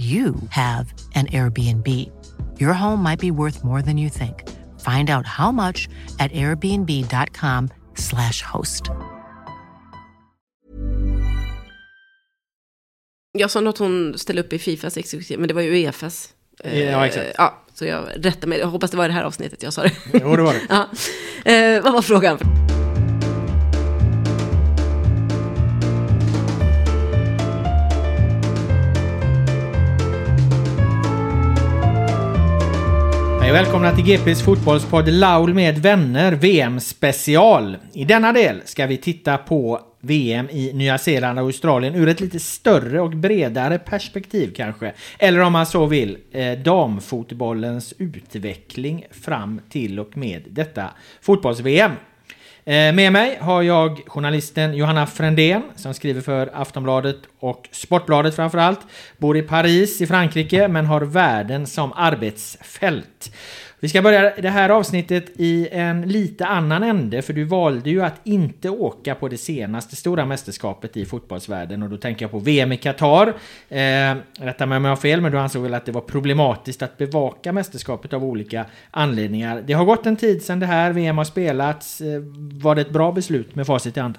you have an Airbnb. Your home might be worth more than you think. Find out how much at airbnb.com/slash host. Jag sa något hon ställde upp i Fifas exekutiv, men det var ju Uefas. Ja, exakt. Eh, Ja, så jag rättar mig. Jag hoppas det var i det här avsnittet jag sa det. Jo, det var det. ja. eh, vad var frågan? Hej och välkomna till GPs fotbollspodd Laul med vänner VM special. I denna del ska vi titta på VM i Nya Zeeland och Australien ur ett lite större och bredare perspektiv kanske. Eller om man så vill, eh, damfotbollens utveckling fram till och med detta fotbolls-VM. Eh, med mig har jag journalisten Johanna Frändén som skriver för Aftonbladet och Sportbladet framförallt. Bor i Paris i Frankrike men har världen som arbetsfält. Vi ska börja det här avsnittet i en lite annan ände för du valde ju att inte åka på det senaste stora mästerskapet i fotbollsvärlden och då tänker jag på VM i Qatar. Eh, rätta mig om jag har fel men du ansåg väl att det var problematiskt att bevaka mästerskapet av olika anledningar. Det har gått en tid sedan det här VM har spelats. Eh, var det ett bra beslut med facit i hand?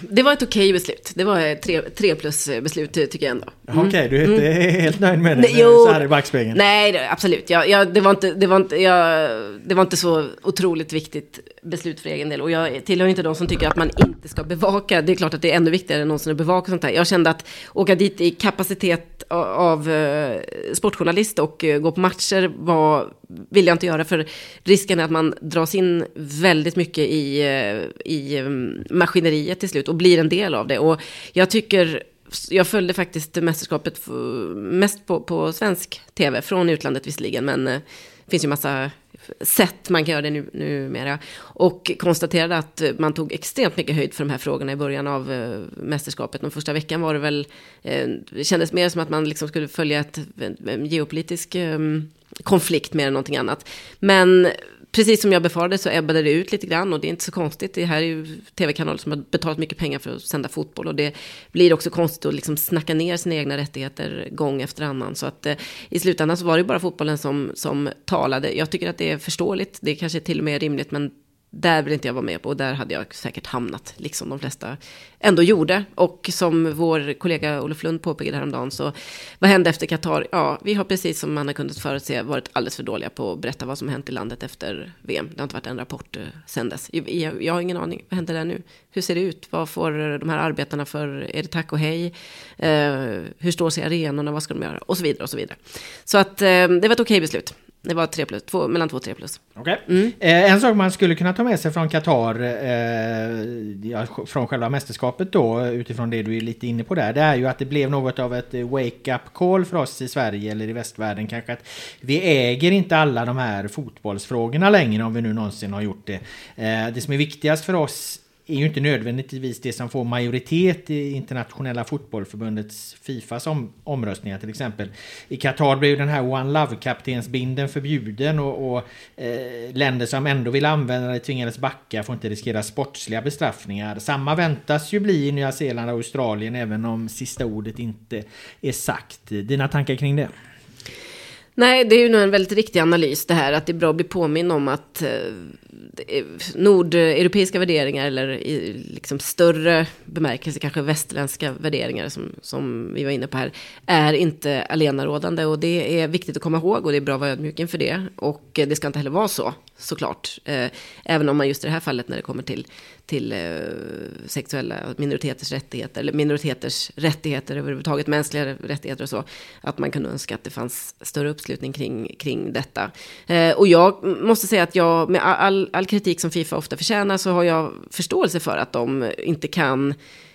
Det var ett okej beslut. Det var ett tre, tre plus beslut tycker jag ändå. Mm. Okej, du är inte helt nöjd med det Nej, jo. så här i backspegeln? Nej, absolut. Jag, jag, det, var inte, det, var inte, jag, det var inte så otroligt viktigt beslut för egen del. Och jag tillhör inte de som tycker att man inte ska bevaka. Det är klart att det är ännu viktigare än någonsin att bevaka sånt här. Jag kände att åka dit i kapacitet av, av eh, sportjournalist och eh, gå på matcher var, vill jag inte göra. För risken är att man dras in väldigt mycket i, eh, i eh, maskineriet till slut och blir en del av det. Och jag tycker jag följde faktiskt mästerskapet mest på, på svensk tv, från utlandet visserligen, men det finns ju massa sätt man kan göra det nu, numera. Och konstaterade att man tog extremt mycket höjd för de här frågorna i början av mästerskapet. Den första veckan var det väl, eh, det kändes mer som att man liksom skulle följa ett, en, geopolitisk ehm, konflikt mer än någonting annat. Men precis som jag befarade så ebbade det ut lite grann och det är inte så konstigt. Det här är ju tv-kanaler som har betalat mycket pengar för att sända fotboll och det blir också konstigt att liksom snacka ner sina egna rättigheter gång efter annan. Så att eh, i slutändan så var det bara fotbollen som, som talade. Jag tycker att det är förståeligt, det kanske till och med är rimligt, men där vill inte jag vara med på och där hade jag säkert hamnat, liksom de flesta ändå gjorde. Och som vår kollega Olof Lund påpekade häromdagen, så vad hände efter Qatar? Ja, vi har precis som man har kunnat förutse varit alldeles för dåliga på att berätta vad som hänt i landet efter VM. Det har inte varit en rapport eh, sen dess. Jag, jag, har ingen aning, vad händer där nu? Hur ser det ut? Vad får de här arbetarna för, är det tack och hej? Eh, hur står sig arenorna? Vad ska de göra? Och så vidare och så vidare. Så att eh, det var ett okej beslut. Det var tre plus, två, mellan två och tre plus. Okej. Eh, en sak man skulle kunna ta med sig från Qatar, eh, från själva mästerskapet då, utifrån det du är lite inne på där, det är ju att det blev något av ett eh, wake-up call för oss i Sverige eller i västvärlden kanske att vi äger inte alla de här fotbollsfrågorna längre om vi nu någonsin har gjort det. Eh, det som är viktigast för oss är ju inte nödvändigtvis det som får majoritet i internationella fotbollförbundets Fifas om, omröstningar till exempel. I Qatar blev den här One Love-kaptensbinden förbjuden och, och eh, länder som ändå vill använda det tvingades backa får inte riskera sportsliga bestraffningar. Samma väntas ju bli i Nya Zeeland och Australien även om sista ordet inte är sagt. Dina tankar kring det? Nej, det är ju nog en väldigt riktig analys det här, att det är bra att bli påminn om att eh, nordeuropeiska värderingar eller i liksom större bemärkelse kanske västerländska värderingar som, som vi var inne på här är inte allenarådande. Och det är viktigt att komma ihåg och det är bra att vara ödmjuk inför det. Och eh, det ska inte heller vara så såklart. Eh, även om man just i det här fallet när det kommer till, till eh, sexuella minoriteters rättigheter eller minoriteters rättigheter överhuvudtaget, mänskliga rättigheter och så, att man kan önska att det fanns större uppslutning kring, kring detta. Eh, och jag måste säga att jag, med all, all kritik som Fifa ofta förtjänar, så har jag förståelse för att de inte kan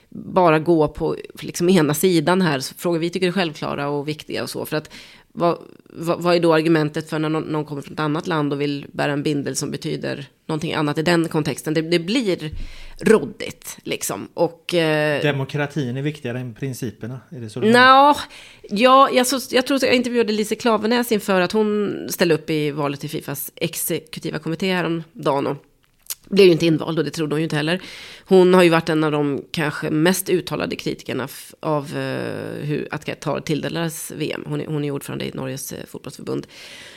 bara gå på liksom ena sidan här, frågor vi tycker är självklara och viktiga och så. För att vad, vad, vad, är då argumentet för när någon, någon, kommer från ett annat land och vill bära en bindel som betyder någonting annat i den kontexten? Det, det blir råddigt liksom. Och, eh, Demokratin är viktigare än principerna? Är det så no, ja, jag, så, jag tror att jag intervjuade Lise Klavenäs inför att hon ställde upp i valet till Fifas exekutiva kommitté häromdagen. Och blev ju inte invald och det trodde hon ju inte heller. Hon har ju varit en av de kanske mest uttalade kritikerna av uh, hur att Qatar tilldelades VM. Hon är, hon är ordförande i Norges uh, fotbollsförbund.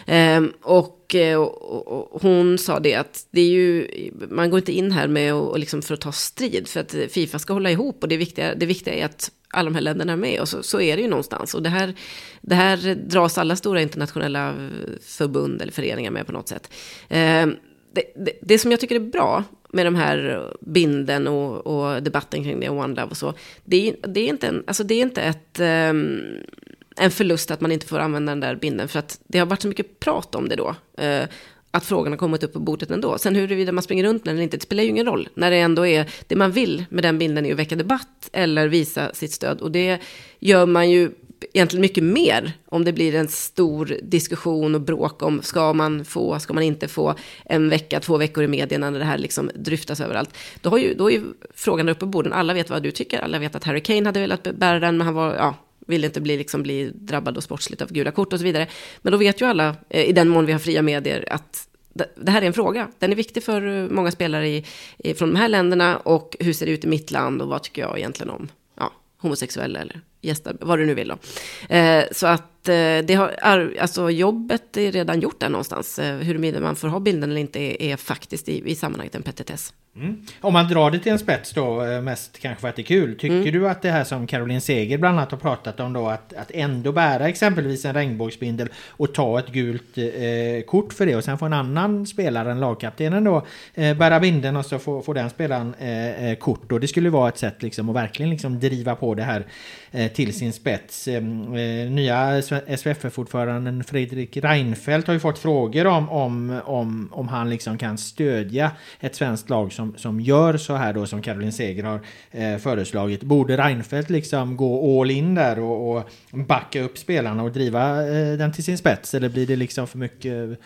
Um, och, uh, och, och, hon sa det att det är ju, man går inte in här med och, och liksom för att ta strid. För att Fifa ska hålla ihop och det viktiga, det viktiga är att alla de här länderna är med. Och så, så är det ju någonstans. Och det här, det här dras alla stora internationella förbund eller föreningar med på något sätt. Um, det, det, som jag tycker är bra med de här binden och, och debatten kring det, One Love och så, det, det, är inte en, alltså det är inte ett, um, en förlust att man inte får använda den där binden, för att det har varit så mycket prat om det då. Uh, att frågan har kommit upp på bordet ändå. Sen huruvida man springer runt med den eller inte, det spelar ju ingen roll. När det ändå är, det man vill med den bilden är att väcka debatt eller visa sitt stöd. Och det gör man ju Typ egentligen mycket mer om det blir en stor diskussion och bråk om ska man få, ska man inte få en vecka, två veckor i medierna när det här liksom dryftas överallt. Då, har ju, då är ju frågan uppe på borden, alla vet vad du tycker, alla vet att Harry Kane hade velat bära den, men han var, ja, ville inte bli, liksom, bli drabbad och sportsligt av gula kort och så vidare. Men då vet ju alla, eh, i den mån vi har fria medier, att det här är en fråga. Den är viktig för eh, många spelare i, från de här länderna och hur ser det ut i mitt land och vad tycker jag egentligen om ja, homosexuella eller gästar, vad du nu vill då. Eh, så att det har, alltså jobbet är redan gjort där någonstans. Eh, huruvida man får ha bilden eller inte är, är faktiskt i, i sammanhanget en petitess. Mm. Om man drar det till en spets då, eh, mest kanske för att det är kul. Tycker mm. du att det här som Caroline Seger bland annat har pratat om då, att, att ändå bära exempelvis en regnbågsbindel och ta ett gult eh, kort för det och sen får en annan spelare, en lagkaptenen då, eh, bära bindeln och så får, får den spelaren eh, eh kort. Och det skulle vara ett sätt liksom att verkligen liksom driva på det här eh, till sin spets. nya SVFF-ordföranden Fredrik Reinfeldt har ju fått frågor om, om, om, om han liksom kan stödja ett svenskt lag som som, gör så här då som Caroline Seger har eh, föreslagit. Borde Reinfeldt liksom gå all in där och, och backa upp spelarna och driva eh, den till sin spets? Eller blir det liksom för mycket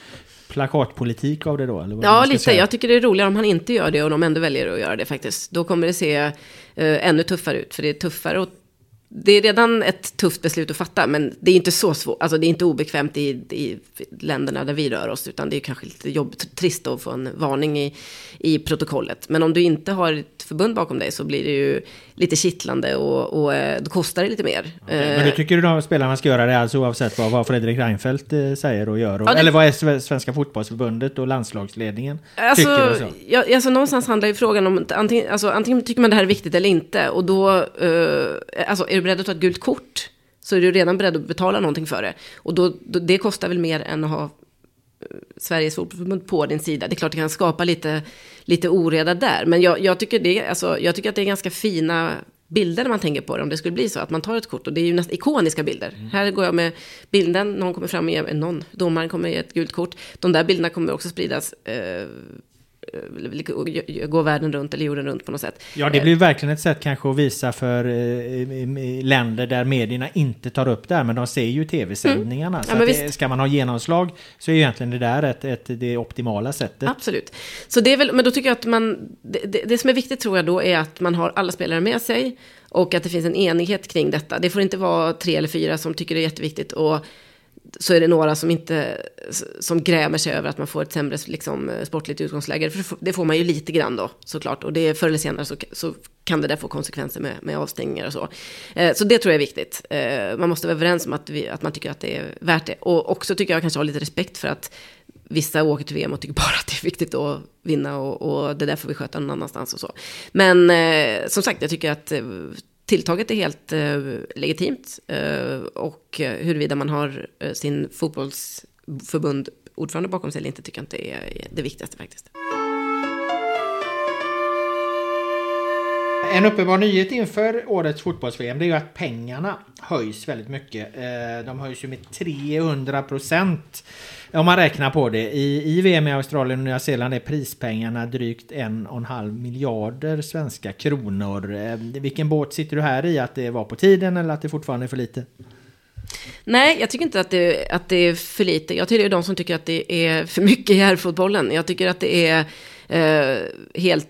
plakatpolitik av det då? Eller ja, lite. Säga? Jag tycker det är roligare om han inte gör det och de ändå väljer att göra det faktiskt. Då kommer det se eh, ännu tuffare ut. För det är tuffare att det är redan ett tufft beslut att fatta, men det är inte så svårt. Alltså det är inte obekvämt i, i länderna där vi rör oss, utan det är kanske lite jobbigt, trist att få en varning i, i protokollet. Men om du inte har ett förbund bakom dig så blir det ju lite kittlande och, och eh, då kostar det lite mer. Okay, men du tycker att spelarna ska göra det alltså oavsett vad, vad Fredrik Reinfeldt eh, säger och gör? Och, ja, det, eller vad är Svenska fotbollsförbundet och landslagsledningen alltså, tycker? Och så? Ja, alltså någonstans handlar ju frågan om antingen, alltså, antingen tycker man det här är viktigt eller inte. Och då, uh, alltså är du beredd att ta ett gult kort så är du redan beredd att betala någonting för det. Och då, då det kostar väl mer än att ha Sveriges fotbollsförbund på din sida. Det är klart det kan skapa lite, lite oreda där. Men jag, jag, tycker det, alltså, jag tycker att det är ganska fina bilder när man tänker på det. Om det skulle bli så att man tar ett kort. Och det är ju nästan ikoniska bilder. Mm. Här går jag med bilden, någon kommer fram och ger, någon, domaren kommer ge ett gult kort. De där bilderna kommer också spridas eh, eh, gå världen runt eller jorden runt på något sätt. Ja, det blir verkligen ett sätt kanske att visa för eh, länder där medierna inte tar upp det här, men de ser ju tv-sändningarna. Mm. Så ja, det, ska man ha genomslag så är ju egentligen det där ett, ett, det optimala sättet. Absolut. Så det är väl, men då tycker jag att man, det, det, det som är viktigt tror jag då är att man har alla spelare med sig och att det finns en enighet kring detta. Det får inte vara tre eller fyra som tycker det är jätteviktigt och så är det några som inte som grämer sig över att man får ett sämre liksom, eh, sportligt utgångsläge. För det får man ju lite grann då såklart. Och det, förr eller senare så, så kan det där få konsekvenser med, med avstängningar och så. Eh, så det tror jag är viktigt. Eh, man måste vara överens om att, vi, att man tycker att det är värt det. Och också tycker jag kanske ha lite respekt för att vissa åker till VM och tycker bara att det är viktigt att vinna och, och det där får vi sköta någon annanstans och så. Men eh, som sagt, jag tycker att eh, tilltaget är helt eh, legitimt. Eh, och eh, huruvida man har eh, sin fotbollsförbund ordförande bakom sig eller inte tycker jag inte är det viktigaste faktiskt. En uppenbar nyhet inför årets fotbolls-VM det är ju att pengarna höjs väldigt mycket. Eh, de höjs ju med 300 procent. Om man räknar på det. I, I VM i Australien och Nya Zeeland är prispengarna drygt en och en halv miljarder svenska kronor. Eh, vilken båt sitter du här i? Att det var på tiden eller att det fortfarande är för lite? Nej, jag tycker inte att det, att det är för lite. Jag tillhör de som tycker att det är för mycket i herrfotbollen. Jag tycker att det är eh, helt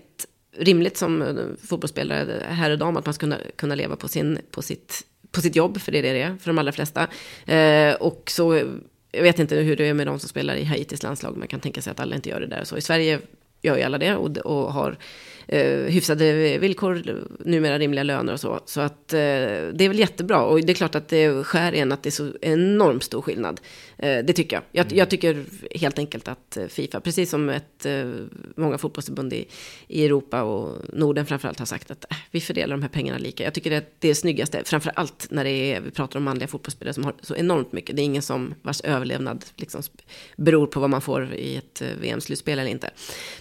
rimligt som fotbollsspelare, herr och dam, att man ska kunna, kunna leva på, sin, på, sitt, på sitt jobb, för det är det det är för de allra flesta. Eh, och så, jag vet inte hur det är med de som spelar i Haitis landslag, man kan tänka sig att alla inte gör det där. Så i Sverige gör ju alla det och, och har eh, hyfsade villkor, numera rimliga löner och så. Så att eh, det är väl jättebra. Och det är klart att det skär en att det är så enormt stor skillnad. Eh, det tycker jag. jag. jag. tycker helt enkelt att eh, Fifa, precis som ett, eh, många fotbollsförbund i, i Europa och Norden framförallt har sagt att eh, vi fördelar de här pengarna lika. Jag tycker det är det snyggaste, framförallt när det är, vi pratar om manliga fotbollsspelare som har så enormt mycket. Det är ingen som vars överlevnad liksom beror på vad man får i ett eh, VM-slutspel eller inte.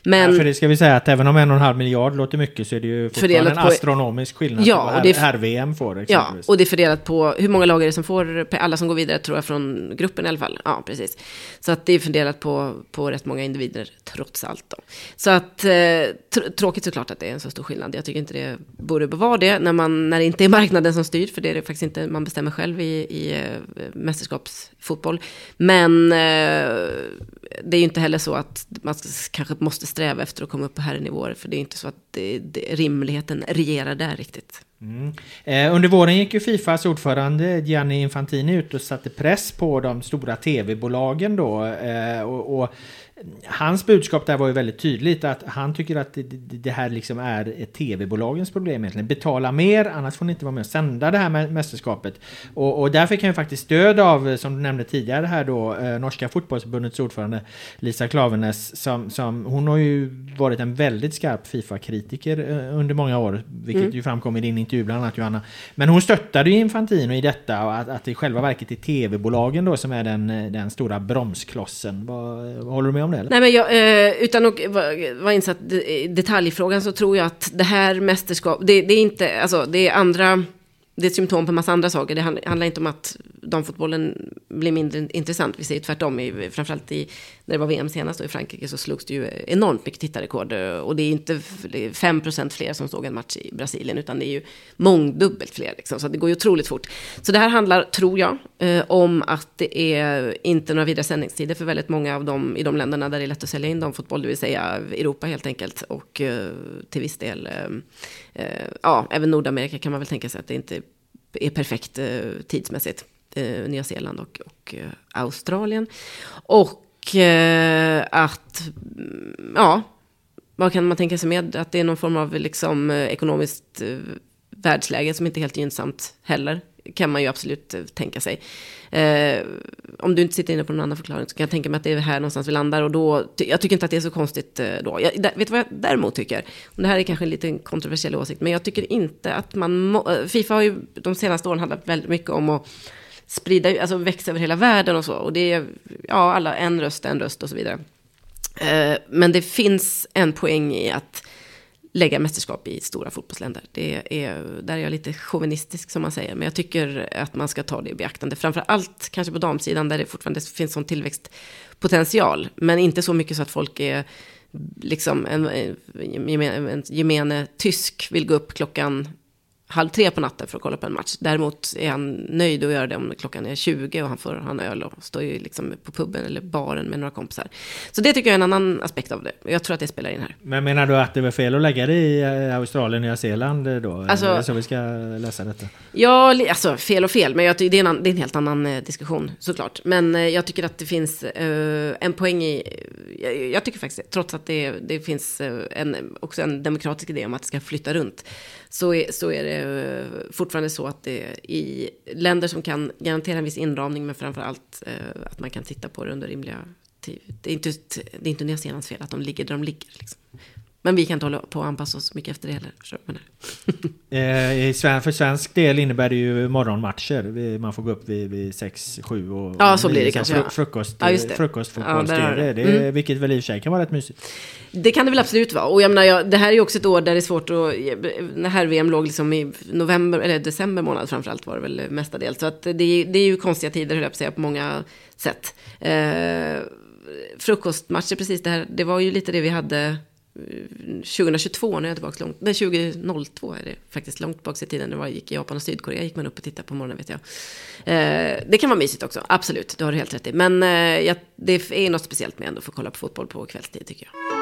Men, ja, för det ska vi säga att även om en och en halv miljard låter mycket så är det ju fortfarande en på, astronomisk skillnad ja, på vad herr-VM får. Ja, och det är fördelat på hur många lag är det som får, alla som går vidare tror jag från gruppen i alla fall. Ja, precis. Så att det är fördelat på, på rätt många individer trots allt då. Så att eh, tr tråkigt såklart att det är en så stor skillnad. Jag tycker inte det borde vara det när, man, när det inte är marknaden som styr, för det är det faktiskt inte man bestämmer själv i, i eh, mästerskapsfotboll. Men eh, det är ju inte heller så att man kanske måste sträva efter att komma upp på herrnivåer, för det är inte så att det, det, rimligheten regerar där riktigt. Mm. Eh, under våren gick ju Fifas ordförande Gianni Infantini ut och satte press på de stora tv-bolagen då. Eh, och, och hans budskap där var ju väldigt tydligt att han tycker att det, det här liksom är ett tv-bolagens problem egentligen. Betala mer, annars får ni inte vara med och sända det här mästerskapet. Och, och där fick han ju faktiskt stöd av, som du nämnde tidigare här då, eh, norska fotbollsförbundets ordförande Lisa Klaveness. Som, som, hon har ju varit en väldigt skarp Fifa-kritiker eh, under många år, vilket mm. ju framkom i din intervju bland annat Johanna. Men hon stöttade ju Infantino i detta och att, att det i själva verket är tv-bolagen då som är den, den stora bromsklossen. Vad, vad håller du med om det? Eller? Nej, men jag, eh, utan att vara insatt i detaljfrågan så tror jag att det här mästerskapet, det, det, är inte, alltså det är andra det är ett symptom på en massa andra saker. Det handlar inte om att damfotbollen blir mindre intressant. Vi ser ju tvärtom, i, framförallt i, när det var VM senast då i Frankrike så slogs det ju enormt mycket tittarrekord. Och det är inte 5% fler som såg en match i Brasilien, utan det är ju mångdubbelt fler. Liksom, så det går ju otroligt fort. Så det här handlar, tror jag, eh, om att det är inte några vidare sändningstider för väldigt många av dem i de länderna där det är lätt att sälja in damfotboll, det vill säga Europa helt enkelt. Och eh, till viss del, eh, ja, även Nordamerika kan man väl tänka sig att det inte är perfekt eh, tidsmässigt eh, Nya Zeeland och, och eh, Australien. Och eh, att, mm, ja, vad kan man tänka sig med? Att det är någon form av liksom, eh, ekonomiskt eh, världsläge som inte är helt gynnsamt heller. Kan man ju absolut eh, tänka sig. Eh, om du inte sitter inne på någon annan förklaring så kan jag tänka mig att det är här någonstans vi landar. Och då, jag tycker inte att det är så konstigt eh, då. Jag, vet du vad jag däremot tycker? Och det här är kanske en lite kontroversiell åsikt. Men jag tycker inte att man... Eh, Fifa har ju de senaste åren handlat väldigt mycket om att sprida, alltså växa över hela världen och så. Och det är, ja, alla en röst, en röst och så vidare. Eh, men det finns en poäng i att lägga mästerskap i stora fotbollsländer. Det är, där är jag lite chauvinistisk som man säger. Men jag tycker att man ska ta det i beaktande. Framför allt kanske på damsidan där det fortfarande finns sån tillväxtpotential. Men inte så mycket så att folk är liksom en, en, gemene, en gemene tysk vill gå upp klockan halv tre på natten för att kolla på en match. Däremot är han nöjd att göra det om klockan är 20 och han får ha en öl och står ju liksom på puben eller baren med några kompisar. Så det tycker jag är en annan aspekt av det. Jag tror att det spelar in här. Men menar du att det var fel att lägga det i eh, Australien och Nya Zeeland då? Alltså, är det så vi ska läsa detta? Ja, alltså fel och fel, men jag tycker det, är en, det är en helt annan eh, diskussion såklart. Men eh, jag tycker att det finns eh, en poäng i, jag, jag, tycker faktiskt trots att det, det finns eh, en, också en demokratisk idé om att det ska flytta runt, så är, så är det eh, fortfarande så att det i länder som kan garantera en viss inramning, men framför allt eh, att man kan titta på det under rimliga tid. Det är inte, det är inte Nya Zeelands fel att de ligger där de ligger. Liksom. Men vi kan inte hålla på och anpassa oss mycket efter det heller. eh, för svensk del innebär det ju morgonmatcher. Man får gå upp vid, vid 6, 7 och... Ja, så blir det kanske. Fru, frukost, ja, det. Frukostfotboll. Ja, det, det, mm. Vilket väl i och för sig kan vara rätt mysigt. Det kan det väl absolut vara. Och jag menar, jag, det här är ju också ett år där det är svårt att... När här-VM låg liksom i november, eller december månad framförallt var det väl mestadels. Så att det, det är ju konstiga tider, höll jag på att säga, på många sätt. Eh, frukostmatcher, precis det här, det var ju lite det vi hade 2022 när jag är tillbaka långt, nej 2002 är det faktiskt långt bak i tiden, när jag gick i Japan och Sydkorea, gick man upp och tittade på morgonen vet jag. Eh, det kan vara mysigt också, absolut, Du har helt rätt i. Men eh, jag, det är något speciellt med ändå att få kolla på fotboll på kvällstid tycker jag.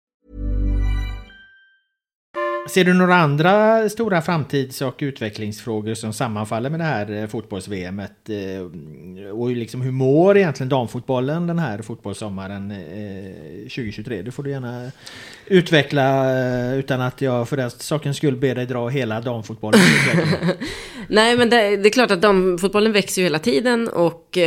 Ser du några andra stora framtids och utvecklingsfrågor som sammanfaller med det här eh, fotbolls-VMet? Eh, och liksom hur mår egentligen damfotbollen den här fotbollssommaren eh, 2023? Det får du gärna utveckla utan att jag för den sakens skull ber dig dra hela damfotbollen. Nej, men det, det, är klart att damfotbollen växer ju hela tiden och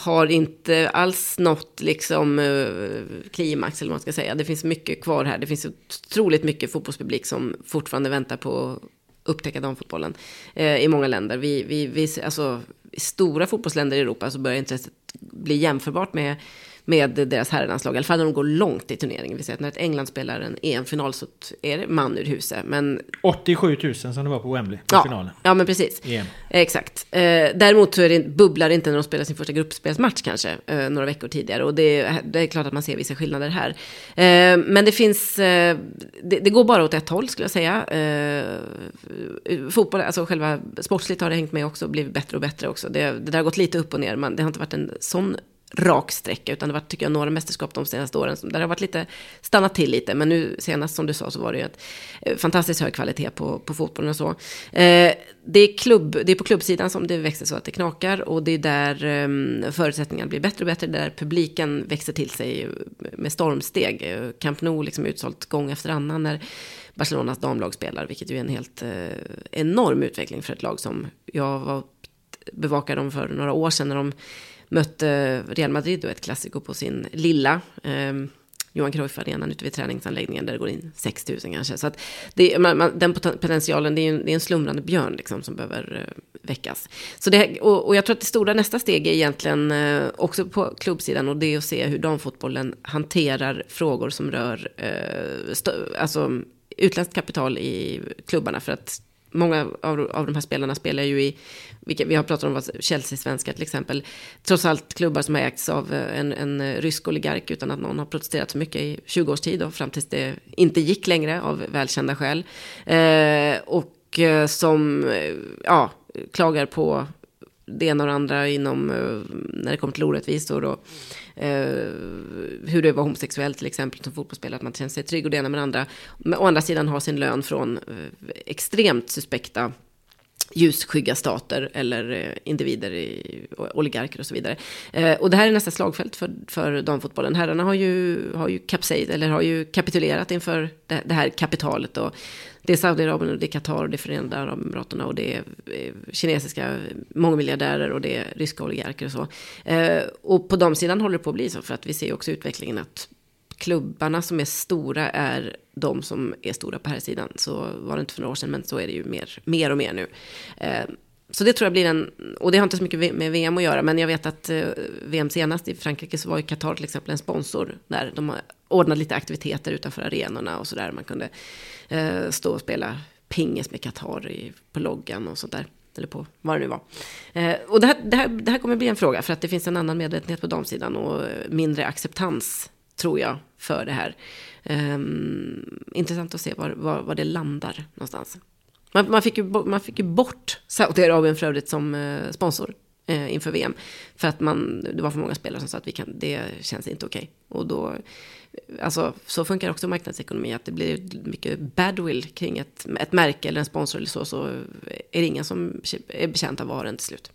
har inte alls nått liksom eh, klimax eller vad man ska säga. Det finns mycket kvar här. Det finns otroligt mycket fotbollspublik som fortfarande väntar på att upptäcka damfotbollen eh, i många länder. Vi, vi, vi, alltså, I stora fotbollsländer i Europa så börjar intresset bli jämförbart med med deras herrlandslag. I alla fall när de går långt i turneringen. Vi säger att när ett England spelar en EM-final så är det man ur huset. Men... 87 000 som det var på Wembley på ja, finalen. Ja, men precis. EM. Exakt. Eh, däremot så är det, bubblar det inte när de spelar sin första gruppspelsmatch kanske, eh, några veckor tidigare. Och det, det, är klart att man ser vissa skillnader här. Eh, men det finns, det, det, går bara åt ett håll skulle jag säga. Fotboll, alltså själva sportsligt har det hängt med också, blivit bättre och bättre också. Det, det där har gått lite upp och ner, men det har inte varit en sån rak sträcka, utan det har varit, tycker jag, några mästerskap de senaste åren där det har varit lite, stannat till lite. Men nu senast, som du sa, så var det ju ett eh, fantastiskt hög kvalitet på, på fotbollen och så. Eh, det, är klubb, det är på klubbsidan som det växer så att det knakar och det är där eh, förutsättningarna blir bättre och bättre, där publiken växer till sig med stormsteg. Camp Nou liksom utsålt gång efter annan när Barcelonas damlag spelar, vilket ju är en helt eh, enorm utveckling för ett lag som jag var bevakade dem för några år sedan när de mötte Real Madrid och ett klassiko på sin lilla eh, Johan Cruyff-arenan ute vid träningsanläggningen där det går in 6 000 kanske. Så att det, man, man, den potentialen, det är, en, det är en slumrande björn liksom som behöver eh, väckas. Så det, och, och, jag tror att det stora nästa steg är egentligen eh, också på klubbsidan och det är att se hur damfotbollen hanterar frågor som rör eh, stö, alltså utländskt kapital i klubbarna. För att många av, av de här spelarna spelar ju i, vilka, vi har pratat om Chelsea-svenskar till exempel, trots allt klubbar som har ägts av eh, en, en eh, rysk oligark utan att någon har protesterat så mycket i 20 års tid och fram tills det inte gick längre av välkända skäl. Eh, och eh, som, ja, klagar på det ena och det andra inom, eh, när det kommer till orättvisor och eh, hur det var homosexuell till exempel som fotbollsspelare, att man känner sig trygg och det ena med det andra. Men å andra sidan har sin lön från eh, extremt suspekta ljusskygga stater eller eh, individer, i, oligarker och så vidare. Eh, och det här är nästa slagfält för, för damfotbollen. Herrarna har ju, har ju kapsejt, eller har ju kapitulerat inför det, det här kapitalet. Och det är Saudiarabien och det är Qatar och det är Förenade Arabemiraten och det är eh, kinesiska mångmiljardärer och det är ryska oligarker och så. Eh, och på de sidan håller det på att bli så för att vi ser också utvecklingen att klubbarna som är stora är de som är stora på här sidan. Så var det inte för några år sedan, men så är det ju mer, mer och mer nu. Eh, så det tror jag blir en, och det har inte så mycket med VM att göra, men jag vet att VM senast i Frankrike så var ju Qatar till exempel en sponsor där de ordnade lite aktiviteter utanför arenorna och sådär. Man kunde eh, stå och spela pingis med Qatar på loggan och sånt där. Eller på vad det nu var. Eh, och det här, det, här, det här kommer bli en fråga för att det finns en annan medvetenhet på damsidan och mindre acceptans tror jag, för det här. Eh, intressant att se var, var, var, det landar någonstans. Man, man, fick ju, man fick ju bort Saudiarabien för övrigt som eh, sponsor eh, inför VM. För att man, det var för många spelare som sa att vi kan, det känns inte okej. Okay. Och då, alltså så funkar också marknadsekonomi, att det blir mycket badwill kring ett, ett märke eller en sponsor eller så, så är det ingen som är betjänt av varan till slut.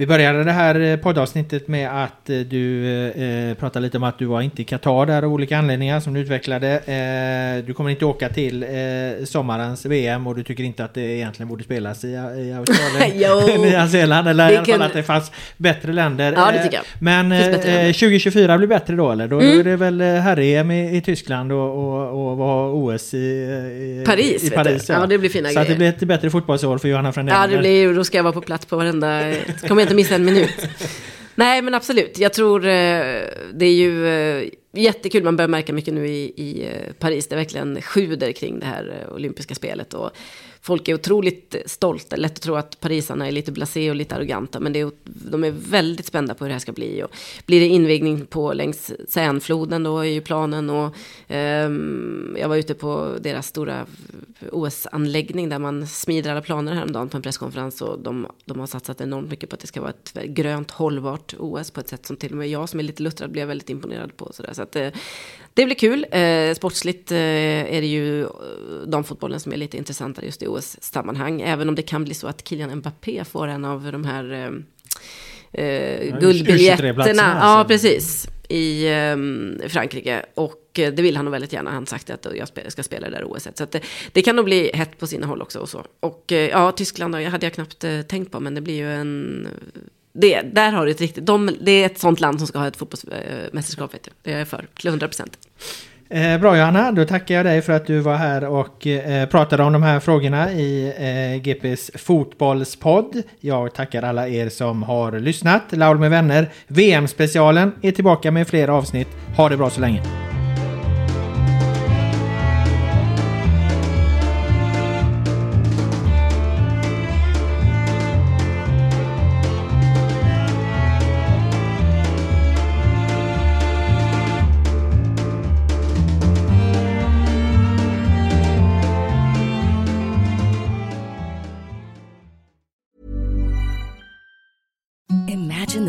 Vi började det här eh, poddavsnittet med att eh, du eh, pratade lite om att du var inte i Qatar där av olika anledningar som du utvecklade. Eh, du kommer inte åka till eh, sommarens VM och du tycker inte att det egentligen borde spelas i, i Australien, Nya Zeeland eller i alla fall att det fanns bättre länder. Ja, det tycker jag. Men eh, 2024 blir bättre då eller? Då, mm. då är det väl herr-EM i, i, Tyskland och, och, och var OS i, i Paris. I Paris ja. ja. det blir fina Så grejer. att det blir ett bättre fotbollsår för Johanna Fränell. Ja, det blir, då ska jag vara på plats på varenda inte missa en minut. Nej, men absolut. Jag tror eh, det är ju eh, jättekul. Man börjar märka mycket nu i, i eh, Paris. Det verkligen sjuder kring det här eh, olympiska spelet. Och folk är otroligt stolta. Lätt att tro att parisarna är lite blasé och lite arroganta. Men det är, de är väldigt spända på hur det här ska bli. Och blir det invigning på längs Seinfloden då är ju planen. Och, um, jag var ute på deras stora OS-anläggning där man smider alla planer häromdagen på en presskonferens. Och de, de har satsat enormt mycket på att det ska vara ett grönt hållbart OS på ett sätt som till och med jag som är lite luttrad blev väldigt imponerad på. Så, så att, eh, det blir kul. Eh, sportsligt eh, är det ju eh, damfotbollen som är lite intressantare just i OS-sammanhang. Även om det kan bli så att Kylian Mbappé får en av de här eh, eh ja, guldbiljetterna. Ja, precis. I eh, Frankrike. Och det vill han nog väldigt gärna. Han sagt att jag ska spela det där OS. Så det, det, kan nog bli hett på sina håll också. Och, så. och ja, Tyskland hade jag knappt tänkt på. Men det blir ju en det, där har du ett riktigt, de, det är ett sånt land som ska ha ett fotbollsmästerskap, vet du. Det är jag för, till 100 procent. Eh, bra Johanna, då tackar jag dig för att du var här och eh, pratade om de här frågorna i eh, GPs fotbollspodd. Jag tackar alla er som har lyssnat. Laul med vänner, VM-specialen är tillbaka med fler avsnitt. Ha det bra så länge.